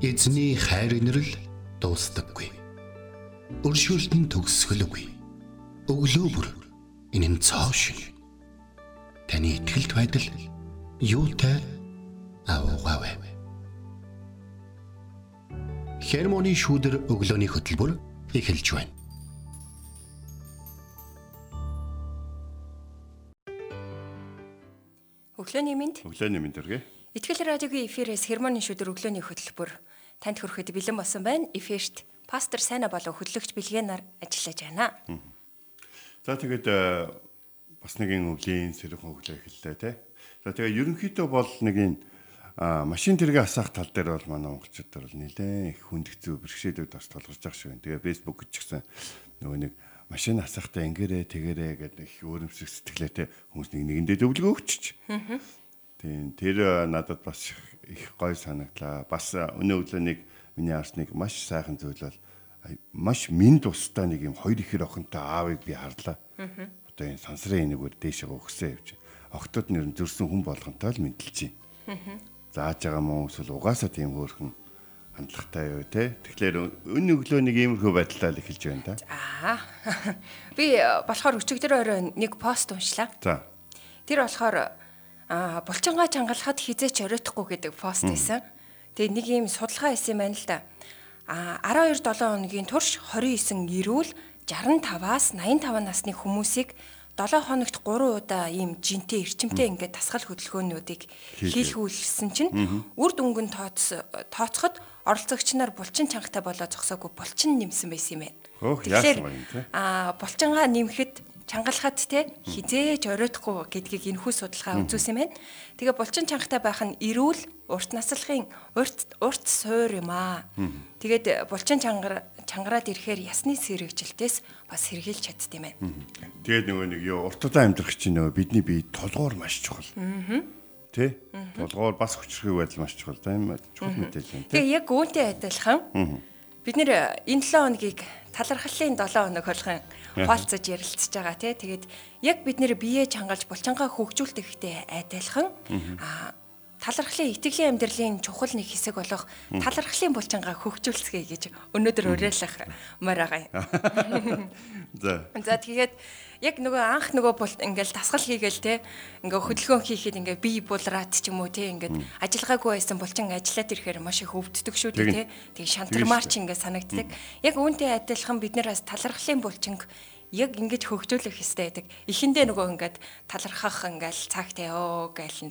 Эзний хайр инрэл дуустдаггүй. Өршөөлт нь төгсгөлгүй. Өглөө бүр энэ нь цоо шиг. Таны ихтгэлт байдал юутай аавгаавэ. Хермоны шүүдэр өглөөний хөтөлбөр эхэлж байна. Өглөөний мэнд. Өглөөний мэнд өргөө. Итгэл радиогийн эфирээс хермоны шүдэр өглөөний хөтөлбөр танд хүрэхэд бэлэн болсон байна. Эфирт пастор Сайна болон хөтлөгч Билгэнаар ажиллаж байна. За тэгээд э, бас нэгэн өвлийн сэрхэн өглөө эхэллээ те. За тэгээд ерөнхийдөө бол нэг энэ машин тэргээ асаах тал дээр бол манай монголчууд бол нэлээ их хүндгцүү бэрхшээлүүд бас толгорч байгаа шүү. Тэгээ фэйсбુક ч гэсэн нөгөө нэг машин асаахтаа ингэрээ тэгэрээ гэдэг их өөрөмсөх сэтгэлээтэй хүмүүс нэг нэгэндээ төвлөгөө өгчөж. Тийм тэр надад бас их гой санагдлаа. Бас өнөө өглөө нэг миний арсныг маш сайхан зүйл бол маш минь тустай нэг юм хоёр ихэр охинтой аавыг би харлаа. Одоо энэ сансрын энэгээр дээшээ өгсөн явж. Охтод нэр зөрсөн хүн болгонтой л мэдлж байна. Зааж байгаа мөн эсвэл угаасаа тийм хөөрхөн хандлагатай юу те. Тэгэхээр өн өглөө нэг иймэрхүү байдлаар эхэлж байна да. Аа. Би э, болохоор өчигдөр орой нэг пост уншлаа. За. Тэр болохоор аа булчингаа чангалахад хизээч оройтхгүй гэдэг пост байсан. Тэгээ нэг ийм судалгаа хийсэн байна л да. Аа 12 7 хоногийн турш 29 эрүүл 65-аас 85 насны хүмүүсийг 7 хоногт 3 удаа ийм жинтэй эрчимтэй ингээд тасгал хөдөлгөөнүүдийг хийлгүүлсэн чинь үр дүнгийн тооц тооцоход оролцогч нар булчин чангатай болоо зогсоогүй булчин нэмсэн байсан юм байна. Тэгэхээр аа булчингаа нэмэхэд чангалахад те хизээж оройтхгүй гэдгийг энэхүү судалгаа үзүүлсэн байна. Тэгээ булчин чангатай байх нь эрүүл урт наслахын урт урт суур юм аа. Тэгээд булчин чангар чангараад ирэхээр ясны сэрэгжилтээс бас сэргийлж чадд юм байна. Тэгээд нөгөө нэг юу урт удаан амьдрах чинь нөгөө бидний бие толгоор маш чухал. Тэ? Толгоор бас хүчрхэг байдал маш чухал. Тийм чухал мэдээлэл. Тэгээ яг үүнтэй адилхан. Бид нэр энэ 7 хоногийг талархлын 7 хоног болгон хуалцаж ярилцж байгаа тий. Тэгээд яг бид нэр бие чангалж булчангаа хөгжүүлдэхтэй адилхан аа талархлын итгэлийн амьдралын чухал нэг хэсэг болох талархлын булчингаа хөгжүүлцгээе гэж өнөөдөр уриалах маар байгаа юм. За. За тэгээд яг нөгөө анх нөгөө бол ингээл тасгал хийгээл те ингээ хөдөлгөөн хийхэд ингээ бие булраад ч юм уу те ингээд ажиллагаагүй байсан булчин ажиллаад ирэхээр маш их өвддөг шүү дээ те. Тэг шантармаар ч ингээ санагддаг. Яг үүнтэй адилхан бид нараас талархлын булчинг яг ингэж хөгжүүлэх хэрэгтэй байдаг. Эхэндээ нөгөө ингээд талархах ингээл цагтай ёо гээл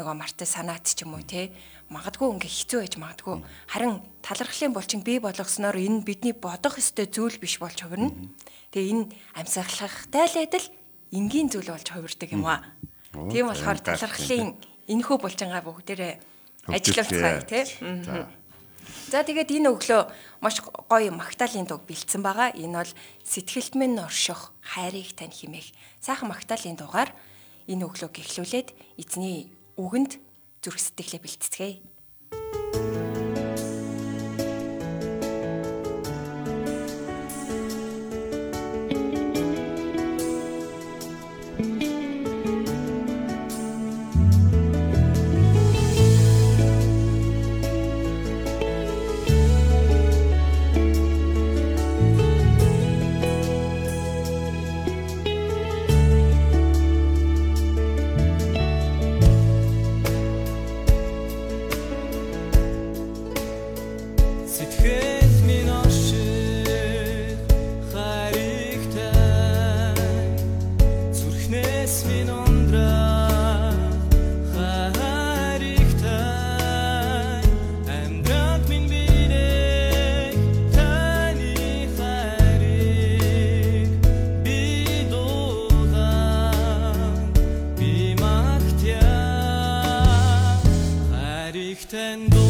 нөгөө мартай санаат ч юм уу те магадгүй ингээ хэцүү байж магадгүй. Харин талархлын булчин бий болгосноор энэ бидний бодох ёстой зүйл биш болж хувирна. Тэгээ энэ амьсгалахтай л адил энгийн зүйл болж хувирдаг юм аа. Тийм болохоор талархлын энэхүү булчингаа бүгдээрээ ажиллуулцгаая тий. За тэгээд энэ өглөө маш гоё магтаалын дуу бэлдсэн байгаа. Энэ бол сэтгэлт минь орших хайрыг тань химэх. Сайхан магтаалын дуугаар энэ өглөөг эхлүүлээд эзний үгэнд зүрх сэтгэлээ бэлтцгээе. And.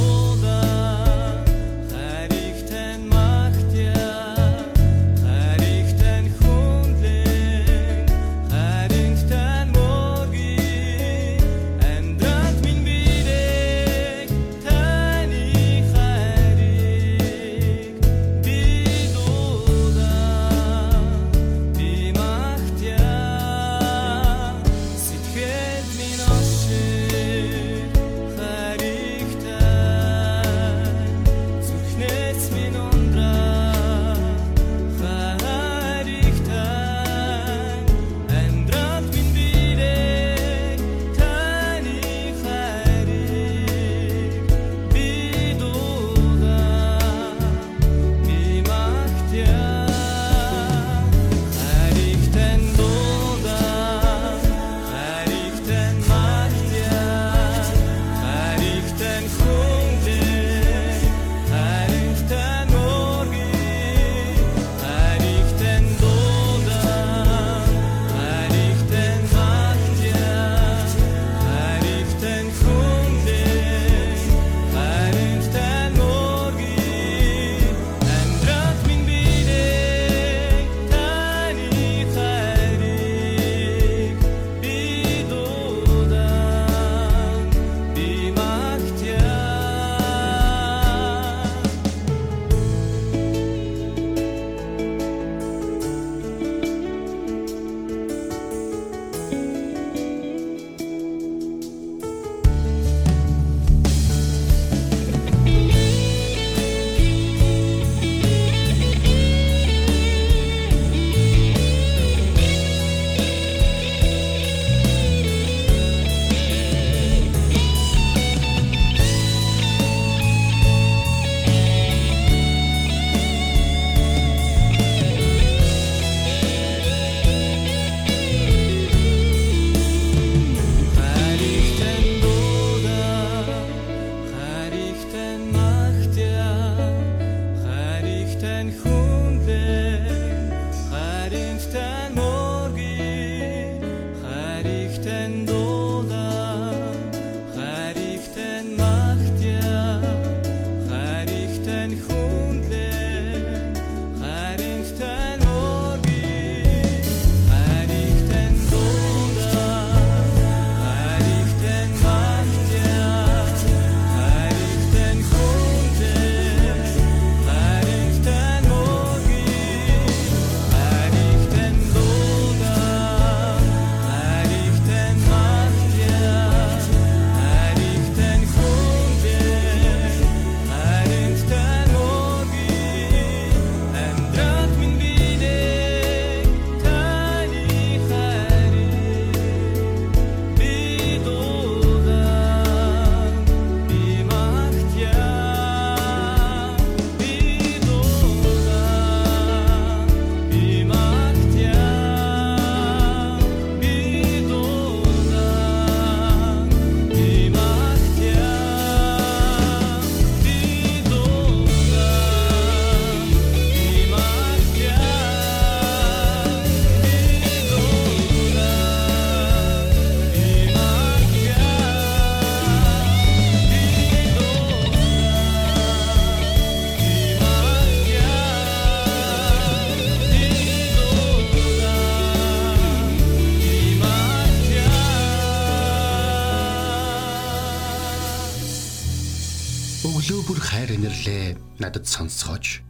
Надад сонсгооч.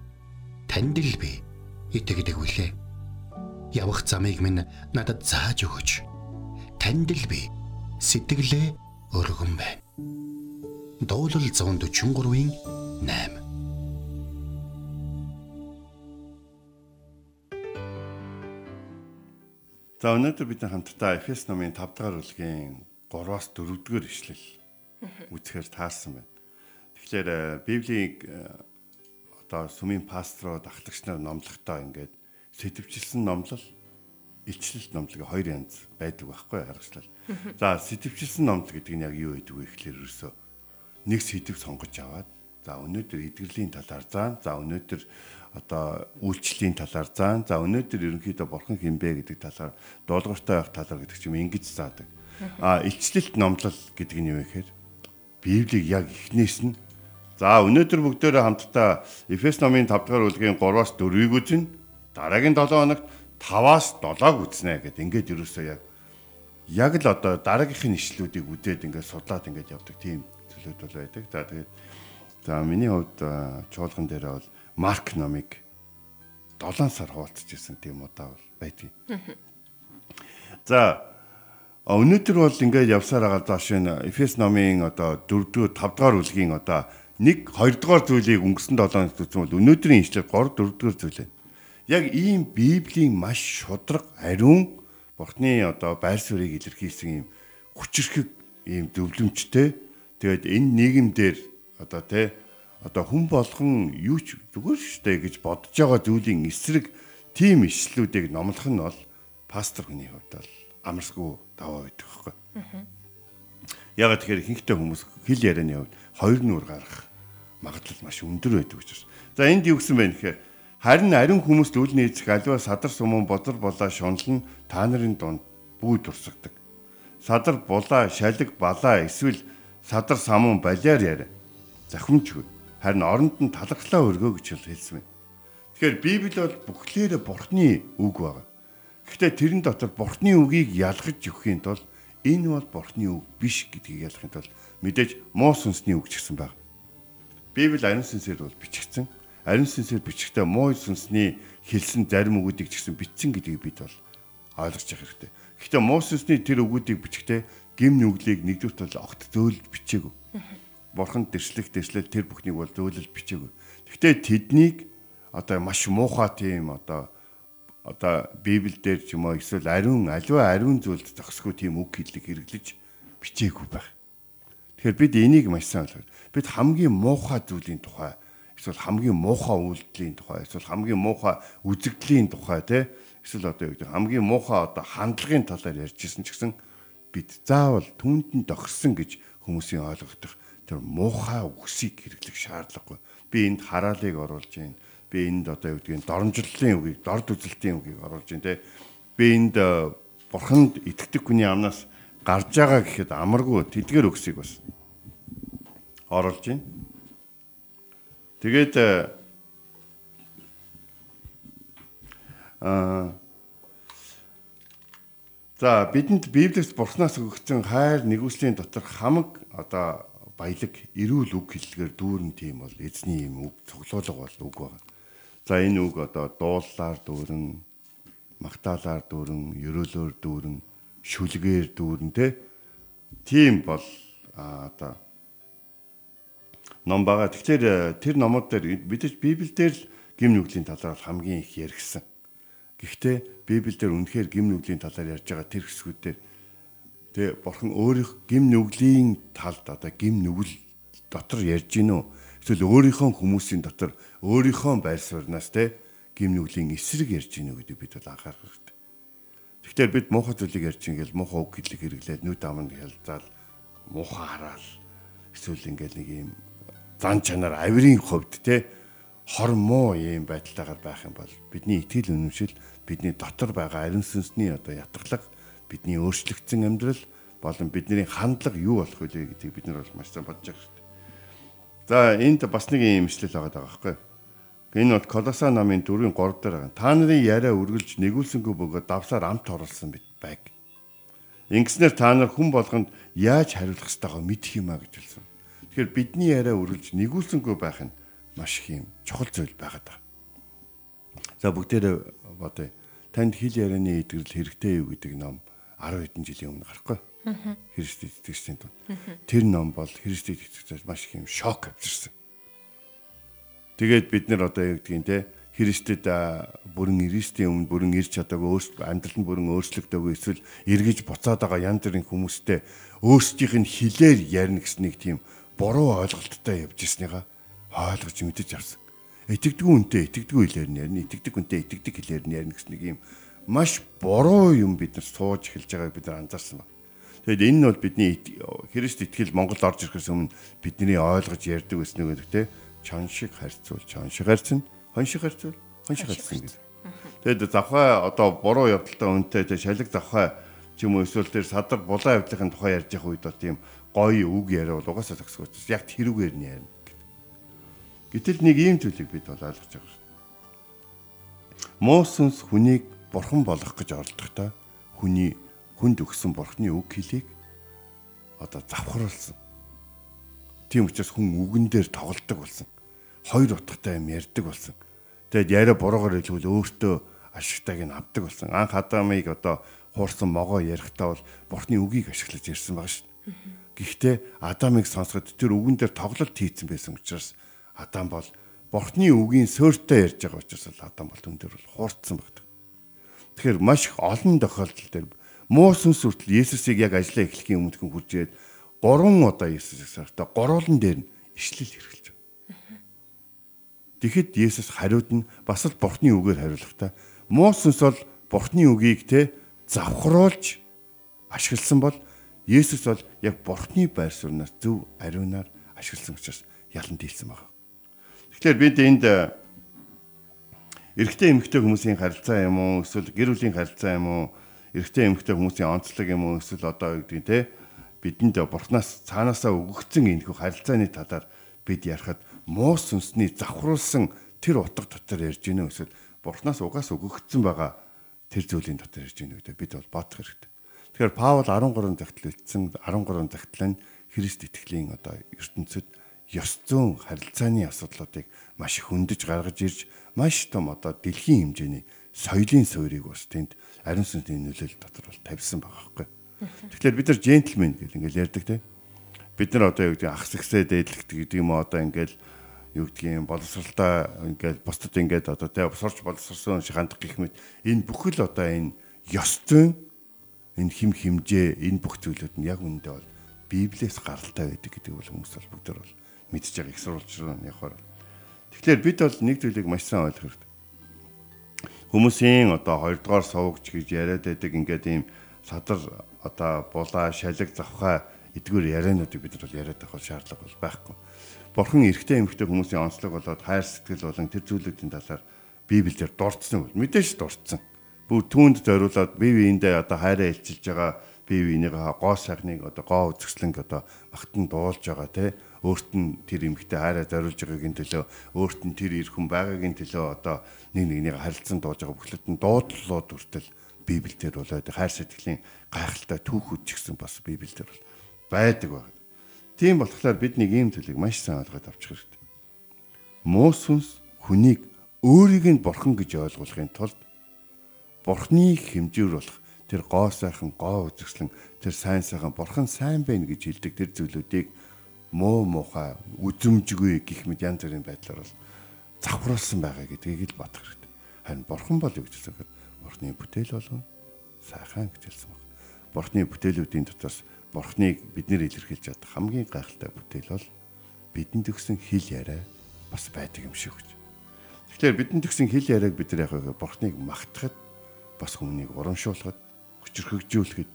Танд л би итгэдэг үлээ. Явах замыг минь надад зааж өгөөч. Танд л би сэтгэлээ өргөн байна. Дуулал 143-ийн 8 За өнөөдөр бид хамтдаа Эфес номын 5 дахь бүлгийн 3-аас 4 дугаар ишлэл үзэхээр таарсан байна. Тэгэхээр э, Библийг э, одоо сүмийн пасторууд ахлагч нар номлохдоо ингээд сэтвчилсэн номлол, илчлэлт номлог хоёр янз байдаг байхгүй харагчлал. За сэтвчилсэн номлол гэдэг нь яг юу гэдэг вэ гэхээр ерөөсөө нэг сэтв сонгож аваад за өнөөдөр эдгэрлийн талаар заа. За өнөөдөр одоо үйлчлэлийн талаар заан. За өнөөдөр ерөнхийдөө бурхан хинбэ гэдэг талаар дуулууртай байх талаар гэдэг ч юм ингэж заадаг. А илчлэлт номлол гэдэг нь юу вэ гэхээр Библийг яг эхнээс нь за өнөөдөр бүгдөө хамтдаа Эфес номын 5 дугаар бүлгийн 3-аас 4-ийг үзнэ. Дараагийн 7 хоногт 5-аас 7-г үзнэ гэдэг. Ингээд ерөөсөө яг яг л одоо дараагийнхын ишлүүдийг үдээд ингээд судлаад ингээд явдаг тийм зүйлүүд бол байдаг. За тэгээд за миний хувьд чуулган дээр бол Марк номыг 7 сар хуваалцаж ирсэн тийм удаа бол байдгийг. За өнөөдөр бол ингээд явсаар байгаа доош нь Эфес номын одоо 4-р 5-р бүлгийн одоо 1 2-р зүйлийг өнгөрсөн 7 хоногт үзсэн бол өнөөдрийн ишлэл 3 4-р зүйл байна. Яг ийм Библийн маш шудраг ариун Бурхны одоо байр суурийг илэрхийлсэн ийм хүчрхэг ийм зөвлөмжтэй тэгээд энэ нийгэмдэр одоо тэ одоо хүн болгон юу ч зүгээр штэ гэж бодож байгаа зүйлийн эсрэг тийм ишлүүдийг номлох нь бол пастор хүний хувьд бол амарсгүй даваа байдаг байхгүй. Ягаад тэгэхээр ихэнхдээ хүмүүс хэл ярианы хувьд хоёр нүур гарах магадлал маш өндөр байдаг учраас. За энд юу гэсэн бэ гэхээр харин ариун хүмүүс үл нийцэх аливаа садар сумын бодлор болоо шунал нь та нарын дунд бүү турсагдаг. Садар булаа, шалиг, балаа эсвэл садар самун балиар яриа. Захимжгүй харин оронд нь талархлаа өргөө гэж хэлсэн байна. Тэгэхээр Библи бол бүхлээрээ Бурхны үг байна. Гэхдээ тэрэн дотор Бурхны үгийг ялгаж өгөхийн тулд энэ бол Бурхны үг биш гэдгийг ялгахын тулд мэдээж муу сүнсний үг ч гэсэн байна. Библи ариун сүнсээр бол бичигдсэн. Ариун сүнсээр бичгтээ муу сүнсний хэлсэн зарим үгүүдийг ч гэсэн бичсэн гэдгийг бид бол ойлгож явах хэрэгтэй. Гэхдээ муу сүнсний тэр үгүүдийг бичгтээ гим нүглийг нэгдүгээр тал огт зөөлж бичээгүй бурханд дэрслэх дэрслэл тэр бүхнийг бол зөөлөл бичээгүй. Гэхдээ тэднийг одоо маш муухай тийм одоо одоо Библиэлд ч юм уу эсвэл ариун аливаа ариун зүйлд зохисгүй тийм үг хэллэг хэрэглэж бичээгүй байх. Тэгэхээр бид энийг маш сайн ойлгоо. Бид хамгийн муухай зүйлийн тухай эсвэл хамгийн муухай үйлдэлийн тухай эсвэл хамгийн муухай үзэгдлийн тухай те эсвэл одоо юу гэдэг хамгийн муухай одоо хандлагын талаар ярьжсэн ч гэсэн бид заавал түнд нь дохирсон гэж хүмүүсийн ойлгох тэр муухай үгсийг хэрэглэх шаардлагагүй. Би энд хараалыг оруулж байна. Би энд одоо юу гэдгийг доромжлолын үгийг, дорд үзэлтийн үгийг оруулж байна те. Би энд э, бурханд итгэдэг хүний амнаас гарч байгаа гэхэд амаргүй тэдгэр үгсийг бас оруулж байна. Тэгээд аа э, За бидэнд Библиэс Бурханаас өгсөн хайр нэгүслийн дотор хамаг одоо баялаг эрүүл үг хэллэгээр дүүрэн тийм бол эзний юм үг цуглуулга бол үг байна. За энэ үг одоо дууллаар дүүрэн, магтаалаар дүүрэн, ерөөлөөр дүүрэн, шүлгээр дүүрэн те тийм бол одоо ном байгаа. Тэгэхээр тэр номууд дээр бидэж Библиэлд л гим нүглийн талаар хамгийн их яригсан. Гэхдээ Библиэлд үнэхээр гим нүглийн талаар ярьж байгаа тэр хэсгүүдээр Тэ бурхан өөрийнх гим нүглийн талд одоо гим нүгэл дотор ярьж гинөө. Эсвэл өөрийнхөө хүмүүсийн дотор өөрийнхөө байр сууриас тэ гим нүглийн эсрэг ярьж гинөө гэдэг бид бол анхаарах. Тэгэхээр бид муухай зүйлийг ярьж ингээл муухай үг хэлэг хэрэглээд нүд аманд хэлзаал муухай хараал эсвэл ингээл нэг юм зан чанар авирын хувьд те хор муу юм байдалтайгаар байх юм бол бидний итгэл үнэмшил бидний дотор байгаа ариун сүнсний одоо ятгалаг бидний өөрчлөгдсөн амьдрал болон бидний хандлага юу болох вэ гэдгийг бид нар бол маш сайн бодож байгаа шүү дээ. За энд бас нэг юм имшлэл байгаа байхгүй. Энэ бол Колоса намын 4-ийн 3 дээр байгаа. Та нарын яриа үргэлж нэгүүлсэнгүй бөгөөд давсаар амт оруулсан бит байг. Ингэснээр та нар хүн болгонд яаж хариулах ёстойгоо мэдэх юм а гэж хэлсэн. Тэгэхээр бидний яриа үргэлж нэгүүлсэнгүй байх нь маш их юм чухал зүйл байгаад байна. За бүгдээрээ бодъё. Танд хэл ярианы эдгэрэл хэрэгтэй юу гэдэг ном 10 хэдэн жилийн өмнө гарахгүй. Христ итгэгчдийн дунд. Тэр ном бол Христ итгэгчдээс маш их юм шок авчирсан. Тэгээд бид нэр одоо юу гэдгийг те Христэд бүрэн Христийн өмнө бүрэн ирж чадаагүй өөрсдөө амьдрал нь бүрэн өөрчлөгдөөгүй эсвэл эргэж буцаад байгаа янз бүрийн хүмүүстэй өөрсдийнх нь хилээр ярина гэсэн нэг тийм буруу ойлголттой явж ирснийга ойлгож мэдэж авсан. Итгэдэггүй үнтэй итгэдэггүй хэлээр нь ярина, итгэдэг үнтэй итгэдэг хэлээр нь ярина гэсэн нэг юм маш буруу юм бид нар сууж эхэлж байгааг бид нар анзаарсан байна. Тэгэд энэ нь бол бидний Христ итгэл Монгол орж ирэхээс өмнө бидний ойлгож ярьдаг байсан нэг гэдэг те чон шиг харьцуул чон шиг харьцна, хон шиг харьцуул хон шиг харьцна гэдэг. Тэгэд завхай одоо буруу явдалтай үнтэй те шалиг завхай ч юм уу эсвэл тэр садар булаа явдлын тухай ярьж явах үед бол тийм гоё үг яриа бол угаасаа зогсгоо. Яг тэрүүгээр нь ярина. Гэтэл нэг ийм зүйлийг бид бол ойлгож байгаа шүү. Моосонс хүнийг бурхан болгох гэж оролдохдоо хүний хүнд өгсөн бурхны үг хэлийг одоо завхруулсан. Тийм учраас хүн үгэн дээр тоглолдог болсон. Хоёр утгатай юм ярьдаг болсон. Тэгэд яриа буруугаар хэлвэл өөртөө ашигтайг нь авдаг болсон. Анх Адамыг одоо хуурсан могоо ярихдаа бол бурхны үгийг ашиглаж ярьсан байгаа шүү. Гэхдээ Адамыг сонсоход тэр үгэн дээр тоглолт хийцэн байсан учраас Адам бол Бурхны үгийн сөөртэй ярьж байгаа учраас Адам бол түн дээр бол хуурцсан байдаг. Тэгэхээр маш их олон тохиолдол дээр муу сүнс хүртэл Есүсийг яг ажиллаа эхлэхийн өмнө ирээд гурван удаа Есүсийг сартаа гурван дээр нь ишлэл хэрэглэж байна. Тэгэхэд Есүс хариуд нь бас л Бурхны үгээр хариулахдаа муу сүнс бол Бурхны үгийг те завхруулж ашигласан бол Есүс бол яг Бурхны байр сууриас зөв ариунаар ашигласан учраас ялан дийлсэн байна. Тэгэхээр бид энд э, эрэгтэй эмэгтэй хүмүүсийн харилцаа юм уу эсвэл гэр бүлийн харилцаа юм уу эрэгтэй эмэгтэй хүмүүсийн онцлог юм уу эсвэл одоо юу гэдэг те бидэнд Бурханаас цаанаасаа өгөгдсөн энэхүү харилцааны талаар бид ярихад муу сүнсний завхруулсан тэр утга дотор ярьж гинэ эсвэл Бурханаас угаас өгөгдсөн байгаа тэр зүйлийн дотор ярьж гинэ гэдэг бид бол бодох хэрэгтэй. Тэгэхээр Паул 13 загтал үлдсэн 13 загтал нь Христ итгэлийн одоо ертөнцид ёс зүйн харилцааны асуудлуудыг маш хөндөж гаргаж ирж маш том одоо дэлхийн хэмжээний соёлын суурийг бас тэнд ариун сүнсний нөлөөлөл дотор бол тавьсан байгаа байхгүй. Тэгэхээр бид нар джентльмен гэл ингээл ярьдаг те. Бид нар одоо юу гэдэг ах сэгсээ дээдлэгдэг гэдэг юм одоо ингээл юу гэдгийг боловсралтаа ингээл бусдад ингээд одоо те сурч боловсрсон шиг хандах гэх мэт энэ бүхэл одоо энэ ёс зүйн энэ хим химжээ энэ бүх зүйлүүд нь яг үүндээ бол Библиэс гаралтай байдаг гэдэг бол хүмүүс бол бүгд бол мэдж байгаа их сурвалжруу явахаар. Тэгэхээр бид бол нэг зүйлийг маш сайн ойлгох хэрэгтэй. Хүмүүсийн одоо хоёрдугаар сувгч гэж яриад байдаг ингээд ийм садар одоо булаа шалиг завхаа эдгээр яриануудыг бид нар бол яриад авах шаардлага бол байхгүй. Бурхан эрэгтэй эмэгтэй хүмүүсийн онцлог болоод хайр сэтгэл болон тэр зүйлүүдийн талаар Библиэлд дурдсан бол мэдээж дурдсан бүр түүнд зориулаад бие биендээ одоо хайраа илчилж байгаа бие биенийгээ гоо сайхныг одоо гоо үзэсгэлэнг одоо магтан дуулж байгаа те өөрт нь тэр эмгтэй хайраа зориулж байгаагийн төлөө өөрт нь тэр эр хүн байгаагийн төлөө одоо нэг нэгнийг харилцан дуулж байгаа бүхлэд нь дуудлууд хүртэл Библиэлд болоод хайр сэтгэлийн гайхалтай түүхүүд ч гэсэн бас Библиэлд бол байдаг байна. Тийм болохоор бид нэг ийм зүйлийг маш сайн ойлгоод авчих хэрэгтэй. Муу сүнс хүнийг өөрийг нь бурхан гэж ойлгуулахын тулд Бурхны хэмжүүр болох тэр гоо сайхан гоо үзэсгэлэн тэр сайн сайхан бурхан сайн байна гэж хэлдэг тэр зүйлүүдийг муу муухай үзэмжгүй гих мэд янз бүрийн байдлаар бол завхруулсан байгаа гэдгийг л бодох хэрэгтэй. Харин бурхан бол юу гэж хэлсэн Бурхны бүтээл болгон сайхан гэж хэлсэн баг. Бурхны бүтээлүүдийн дотроос Бурхныг бид нэр илэрхийлж чадах хамгийн гайхалтай бүтээл бол бидэнд өгсөн хэл яриа бас байдаг юм шиг гэж. Тэгэхээр бидэнд өгсөн хэл яриаг бид нар яг Бурхныг магтахад бас хүнийг урамшуулахад хүчрхэгжүүлэхэд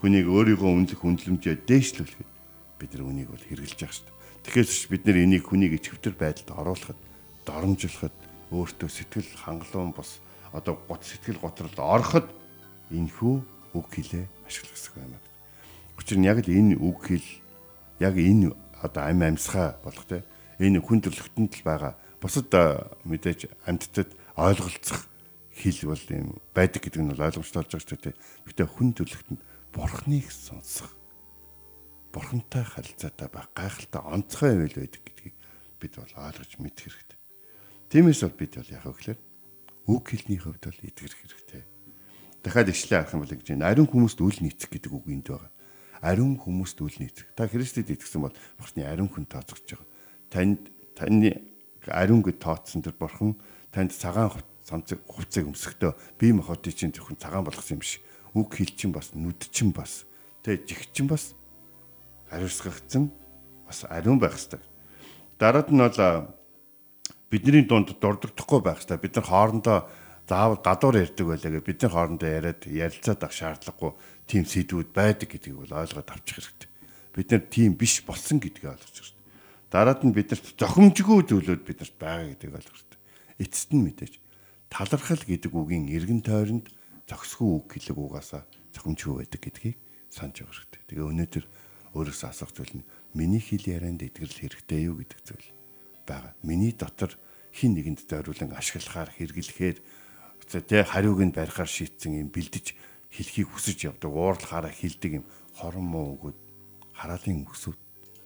хүнийг өөрийгөө үнэлэх үнэлэмжээ дээшлүүлэхэд бид нар үнийг бол хэрэгжилж байгаа шүү дээ. Тэгэхээр бид нар энийг хүнийг ичвтер байдалд оруулахад доромжлоход өөртөө сэтгэл хангалуун бос одоо гут сэтгэл готролд ороход энэхүү үг хэлээ ашиглах хэрэгтэй байна. Учир нь яг л энэ үг хэл яг энэ одоо ам амьсгаа болох те энэ хүн төрөлхтөнд л байгаа. Бусад мэдээж амьдтад ойлголцох хэл бол юм байдаг гэдэг нь бол ойлгомжтой болж байгаа шүү дээ. Гэтэ хүн төрөлхтөнд бурхныг сонсох бурхантай харилцаатай байх гайхалтай онцгой байл байдаг гэдгийг бид бол ойлгож мэдэх хэрэгтэй. Тиймээс бол бид бол яг ихлээр үг хэлний хувьд бол итгэх хэрэгтэй. Дахиад ичлээ арах юм бол гэж байна. Ариун хүмүүст үл нийцэх гэдэг үг энд байгаа. Ариун хүмүүст үл нийцэх. Та Христэд итгэсэн бол бурхны ариун хүн тооцогч байгаа. Танд таны ариун гэд тооцсон тэр бурхан танд цагаан цамцыг хувцыг өмсөхдөө бие махбодыг чинь зөвхөн цагаан болгосон юм шиг үг хэл чинь бас нүд чинь бас тэ жиг чинь бас хариуцгагдсан бас ариун байх хэрэгтэй. Дараад нь бол бидний дунд дурддахгүй байх хэрэгтэй. Бид нар хоорондоо заавал гадуур ярьдаг байлаа гэж бидний хоорондоо яриад ярилцаад авах шаардлагагүй тийм сэдвүүд байдаг гэдгийг бол ойлгоод авчих хэрэгтэй. Бид нар тийм биш болсон гэдгийг ойлгож хэрэгтэй. Дараад нь биднэрт зохимжгүй зүйлүүд биднэрт байгаа гэдгийг ойлгох хэрэгтэй. Эцэст нь мэдээж талархал гэдэг үгийн эргэн тойронд зохисгүй үг хэлэг угаасаа зохимжгүй байдаг гэдгийг санаж байгаа хэрэгтэй. Тэгээ өнөөдөр өөрөөсөө асуух зүйл нь миний хэл ярианд итгэл хэрэгтэй юу гэдэг зүйл байгаа. Миний дотор хин нэгэнд зориулан ашиглахаар хэрэглэхээр тэ хариуг нь барихаар шийтсэн юм бэлдэж хэлхийг хүсэж явдаг уурлахаараа хилдэг юм хорон муу өгөөд хараалын өсөд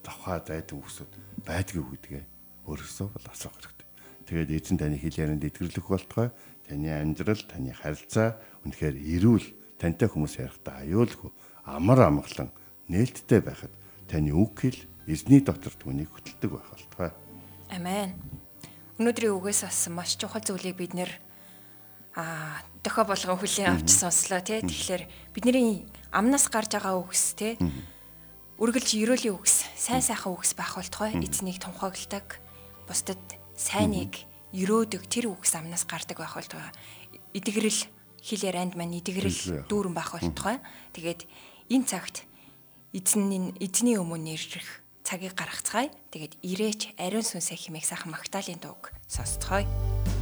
давхаа дайдан өсөд байдгүй гэдгээ өөрөөсөө бол асуух хэрэгтэй. Тэгээд эзэн таны хэл ярианд итгэрлэх болтгой таны амьдрал, таны харилцаа үнэхээр эрүүл тантай хүмүүс ярихдаа аюулгүй амар амгалан нээлттэй байхад таны үг хэл эзний дотор түүнийг хөтэлдэг байх болтугай. Амен. Өнөөдрийн үгээс бас маш чухал зүйлийг бид нэр а дохо болгон хүлийн авч сонслоо тий. Тэгэхээр бидний амнаас гарч байгаа үгс тий. Үргэлж ерөөлийн үгс, сайн сайхан үгс байх болтугай эзнийг тунхагладаг. Бусдад сайныг өрөөдөг тэр үгс амнаас гардаг байх бол эдгэрэл хил ярианд маань эдгэрэл дүүрэн байх болтугай. Тэгээд энэ цагт эзний эзний өмнө ирэх цагийг гаргацгаая. Тэгээд ирээч ариун сүнсээ химээх сайхан магтаалын дууг сонсцгоё.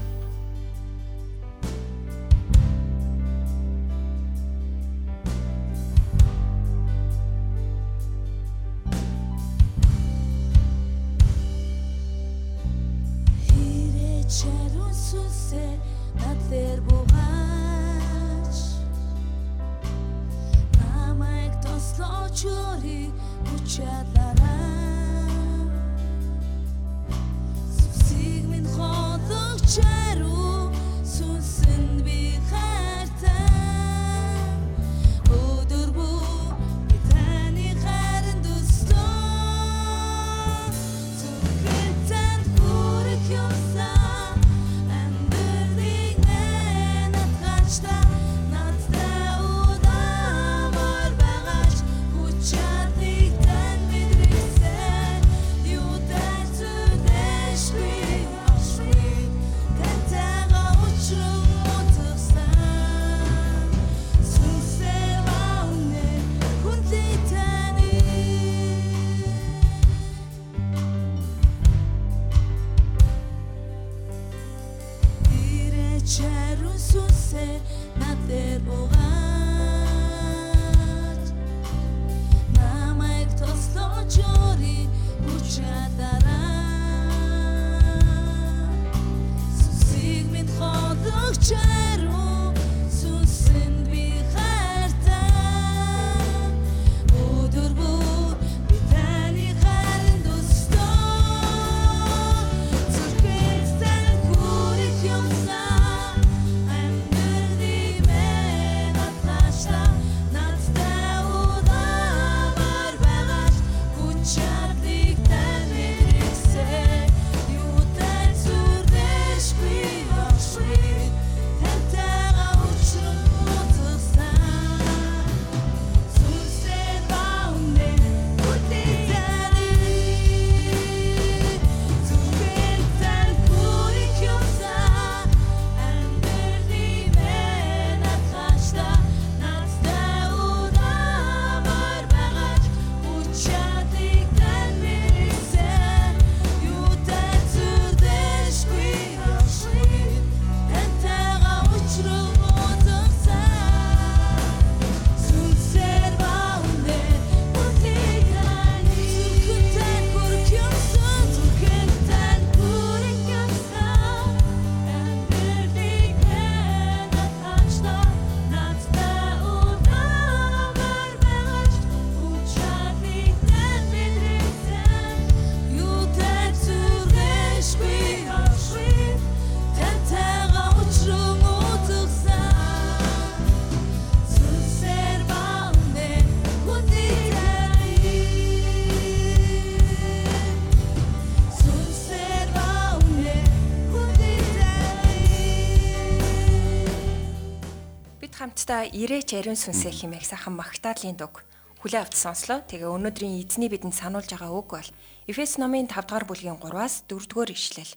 Сонсогчдоо ирээч ариун сүнсээ химээх сайхан магтаалын дуг хүлээ авч сонслоо. Тэгээ өнөөдрийн эзний бидэнд сануулж байгаа үг бол Эфес номын 5 дугаар бүлгийн 3-аас 4 дугаар ишлэл.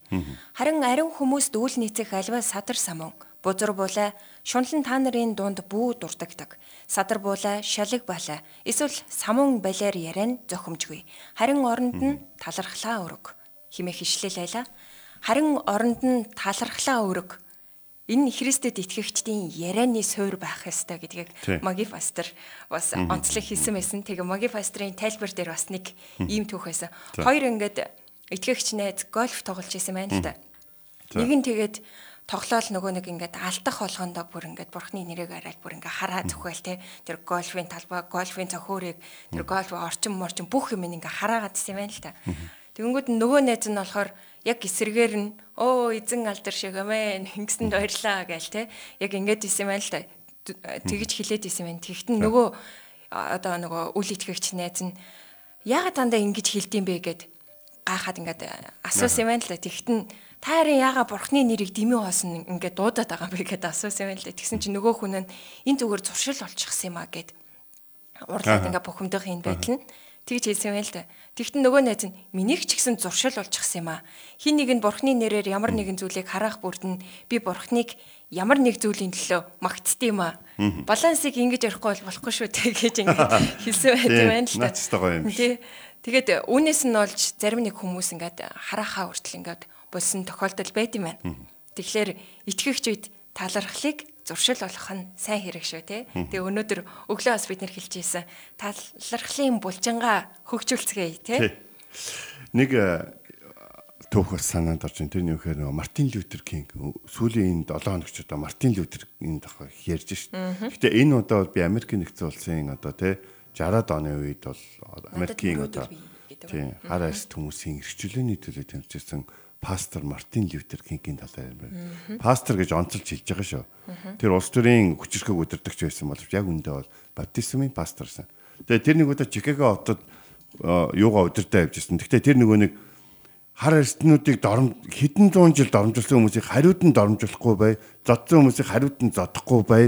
Харин ариун хүмүүс дүүл нийцэх альва садар самун бузар буулай шунлан та нарын дунд бүү дурдагдаг. Садар буулай шалиг балай эсвэл самун балиар яриан зохимжгүй. Харин оронд нь талархлаа өрөг. Химэх ишлэл айла. Харин оронд нь талархлаа өрөг энэ Христэд итгэгчдийн ярианы суурь байх ёстой гэдгийг Маги пастор бас онцлог хийсэн байсан. Тэгээ Маги пастрын тайлбар дээр бас нэг ийм түүх байсан. Хоёр ингээд итгэгч найз гольф тоглож исэн байна л да. Нэг нь тэгээд тоглоал нөгөө нэг ингээд алдах болгондоо бүр ингээд бурхны нэрийг арай бүр ингээд хараа зүхэл те. Тэр гольфын талбай гольфын цохиурыг тэр гольф орчин морчин бүх юм ингээд хараагаад исэн байна л та. Тэгэнгүүт нөгөө найз нь болохоор яг эсэргээр нь оо эзэн алдар шиг амин ингэсэнд баярлаа гээл те. Яг ингэж исэн байна л да тэгж хилээд исэн байна. Тэгтэн нөгөө одоо нөгөө үл итгэгч найз нь яагаад дандаа ингэж хилдэм бэ? гэд гайхаад ингээд асуусан юм байна л да тэгтэн таарин яага бурхны нэрийг дэмий хоосон ингээд дуудаад байгаа юм бэ? гэд асуусан юм байна л да тэгсэн чинь нөгөө хүн нь энэ зүгээр зуршил олчихсан юм а гэд уурлаад ингээд бухимдах юм байдал нь Тэгж хэлсэн байл та. Тэгтэн нөгөө найз нь минийх ч гэсэн зуршил болчихсон юм аа. Хин нэг нь бурхны нэрээр ямар нэгэн зүйлийг хараах бүрд нь би бурхныг ямар нэг зүйлийн төлөө магтд юм аа. Балансыг ингэж ярихгүй бол болохгүй шүү те гэж ингэж хэлсэн байт юм байна л та. Тий. Тэгээд үүнээс нь олж зарим нэг хүмүүс ингээд харахаа хүртэл ингээд болсон тохиолдол байт юм байна. Тэгэхээр итгэгч үед талархлыг зуршил болох нь сайн хэрэг шүү те. Тэгээ өнөөдөр өглөө бас бид нэр хэлж ийсэн талархлын булжингаа хөгжүүлцгээе те. Нэг э, бас санаанд орж байна. Тэр нь юу гэхээр нөгөө Мартин Лютер Кинг сүүлийн энэ 7 хоногч одоо Мартин Лютер энэ дах ярьж шít. Гэтэ энэ удаа бол би Америк нэгдсэн улсын одоо те 60-аад оны үед бол Америкийн одоо тийм хар арс хүмүүсийн эрхчлөөний төлөө тэмцсэн пастор Мартин Лютер Кингийн талаар юм байна. Пастор гэж онцолж хэлж байгаа шүү. Тэр улс төрийн хүчирхэг удирдахч байсан боловч яг үндэ бол баптизмын пасторсан. Тэгээ тэр нэг удаа Чикаго хотод юугаа удирдах явж ирсэн. Гэхдээ тэр нөгөө нэг хар эрдэнүүдийг дором хэдэн зуун жил доромжилсан хүмүүсийг хариуд нь доромжлохгүй бай, зодсон хүмүүсийг хариуд нь зодохгүй бай,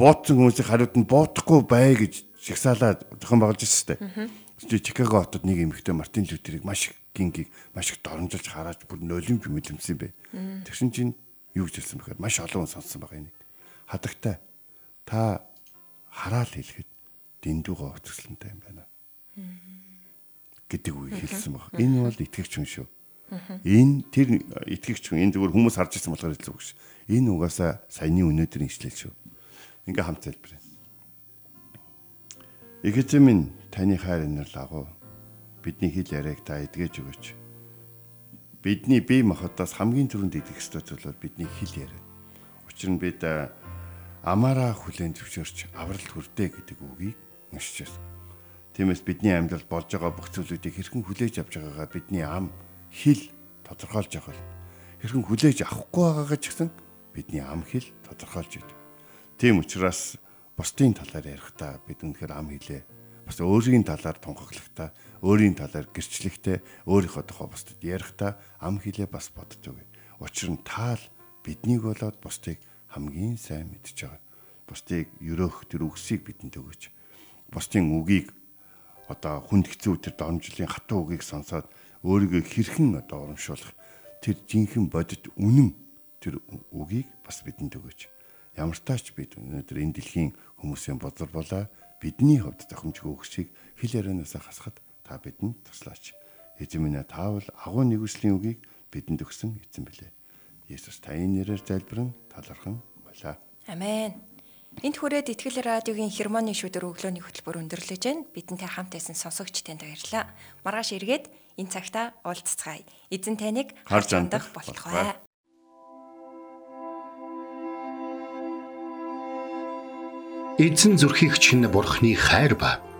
буудсан хүмүүсийг хариуд нь буутахгүй бай гэж шигсаалаад зохион байгуулж ирсэн шүү дээ. Чикаго хотод нэг эмэгтэй Мартин Лютерийг маш их гингийг маш их доромжилж хараад бүр нулимж мэлэмсэн бэ. Тэгсэн чинь юу гэж хэлсэн бэхээр маш олон хүн сонссон байгаа юм. Хадагтай та хараал хэлэхэд дэндүүгөө утгаслантай юм байна. гэдэг үг хэлсэн баг. Энэ бол итгэгч хүн шүү. Энэ тэр итгэгч хүн энэ зүгээр хүмүүс харж ирсэн болохоор хэлсэн үг ш. Энэ угаасаа саяны өнөөдрийн ишлэл шүү. Ингээ хамт залбираа. Эгэзэмэн таны хайр энэр лагуу бидний хэл яриаг та эдгэж өгөөч. Бидний бие махбодоос хамгийн түрүүнд идэх ёстой зүйл бол бидний хэл яриа. Учир нь бид амаараа хүлээн зөвшөөрч авралт хүрдэ гэдэг үгийг уншиж байна. Тиймээс бидний амьдрал болж байгаа бүх зүйлүүдийг хэрхэн хүлээж авч байгаагаа бидний ам хэл тодорхойлж явах. Хэрхэн хүлээж авахгүй байгаагаа ч гэсэн бидний ам хэл тодорхойлж идэв. Тийм учраас бусдын талаар ярихдаа бид үнэхээр ам хэлээ бас өөрийн талаар тунхаглагтаа өөрийн талаар гэрчлэхтэй өөрийнхөө тухай бусдад ярихдаа ам хэлээ бас боддог. Учир нь таал биднийг болоод бусдыг хамгийн сайн мэдж байгаа. Бусдыг өрөөх тэр үгсийг бидэнд өгөөч. Бусдын үгийг одоо хүнд хэцүү тэр донжлын хатуу үгийг сонсоод өөрийгөө хэрхэн одоо урамшуулах тэр жинхэнэ бодит үнэн тэр үгийг бас бидэнд өгөөч. Ямар таач бид өнөөдөр энэ дэлхийн хүмүүсийн бозор болоо бидний хувьд зохимжгүй өгсийг хэл ярианаас хасахад та бидэнд туслаач. Эзэн минь таавал агуу нэгүслийн үгийг бидэнд өгсөн эзэн билээ. Есүс таны нэрээр залбирэн талархан байлаа. Амен. Энд хүрээд Итгэл радиогийн хермоны шүдэр өглөөний хөтөлбөр өндөрлөж байна. Бидэнтэй хамт байсан сонсогч танд баярлалаа. Маргааш эргээд энэ цагта уулзцгаая. Эзэн таныг харж андах болтугай. Эзэн зүрхийг чинь бурхны хайр ба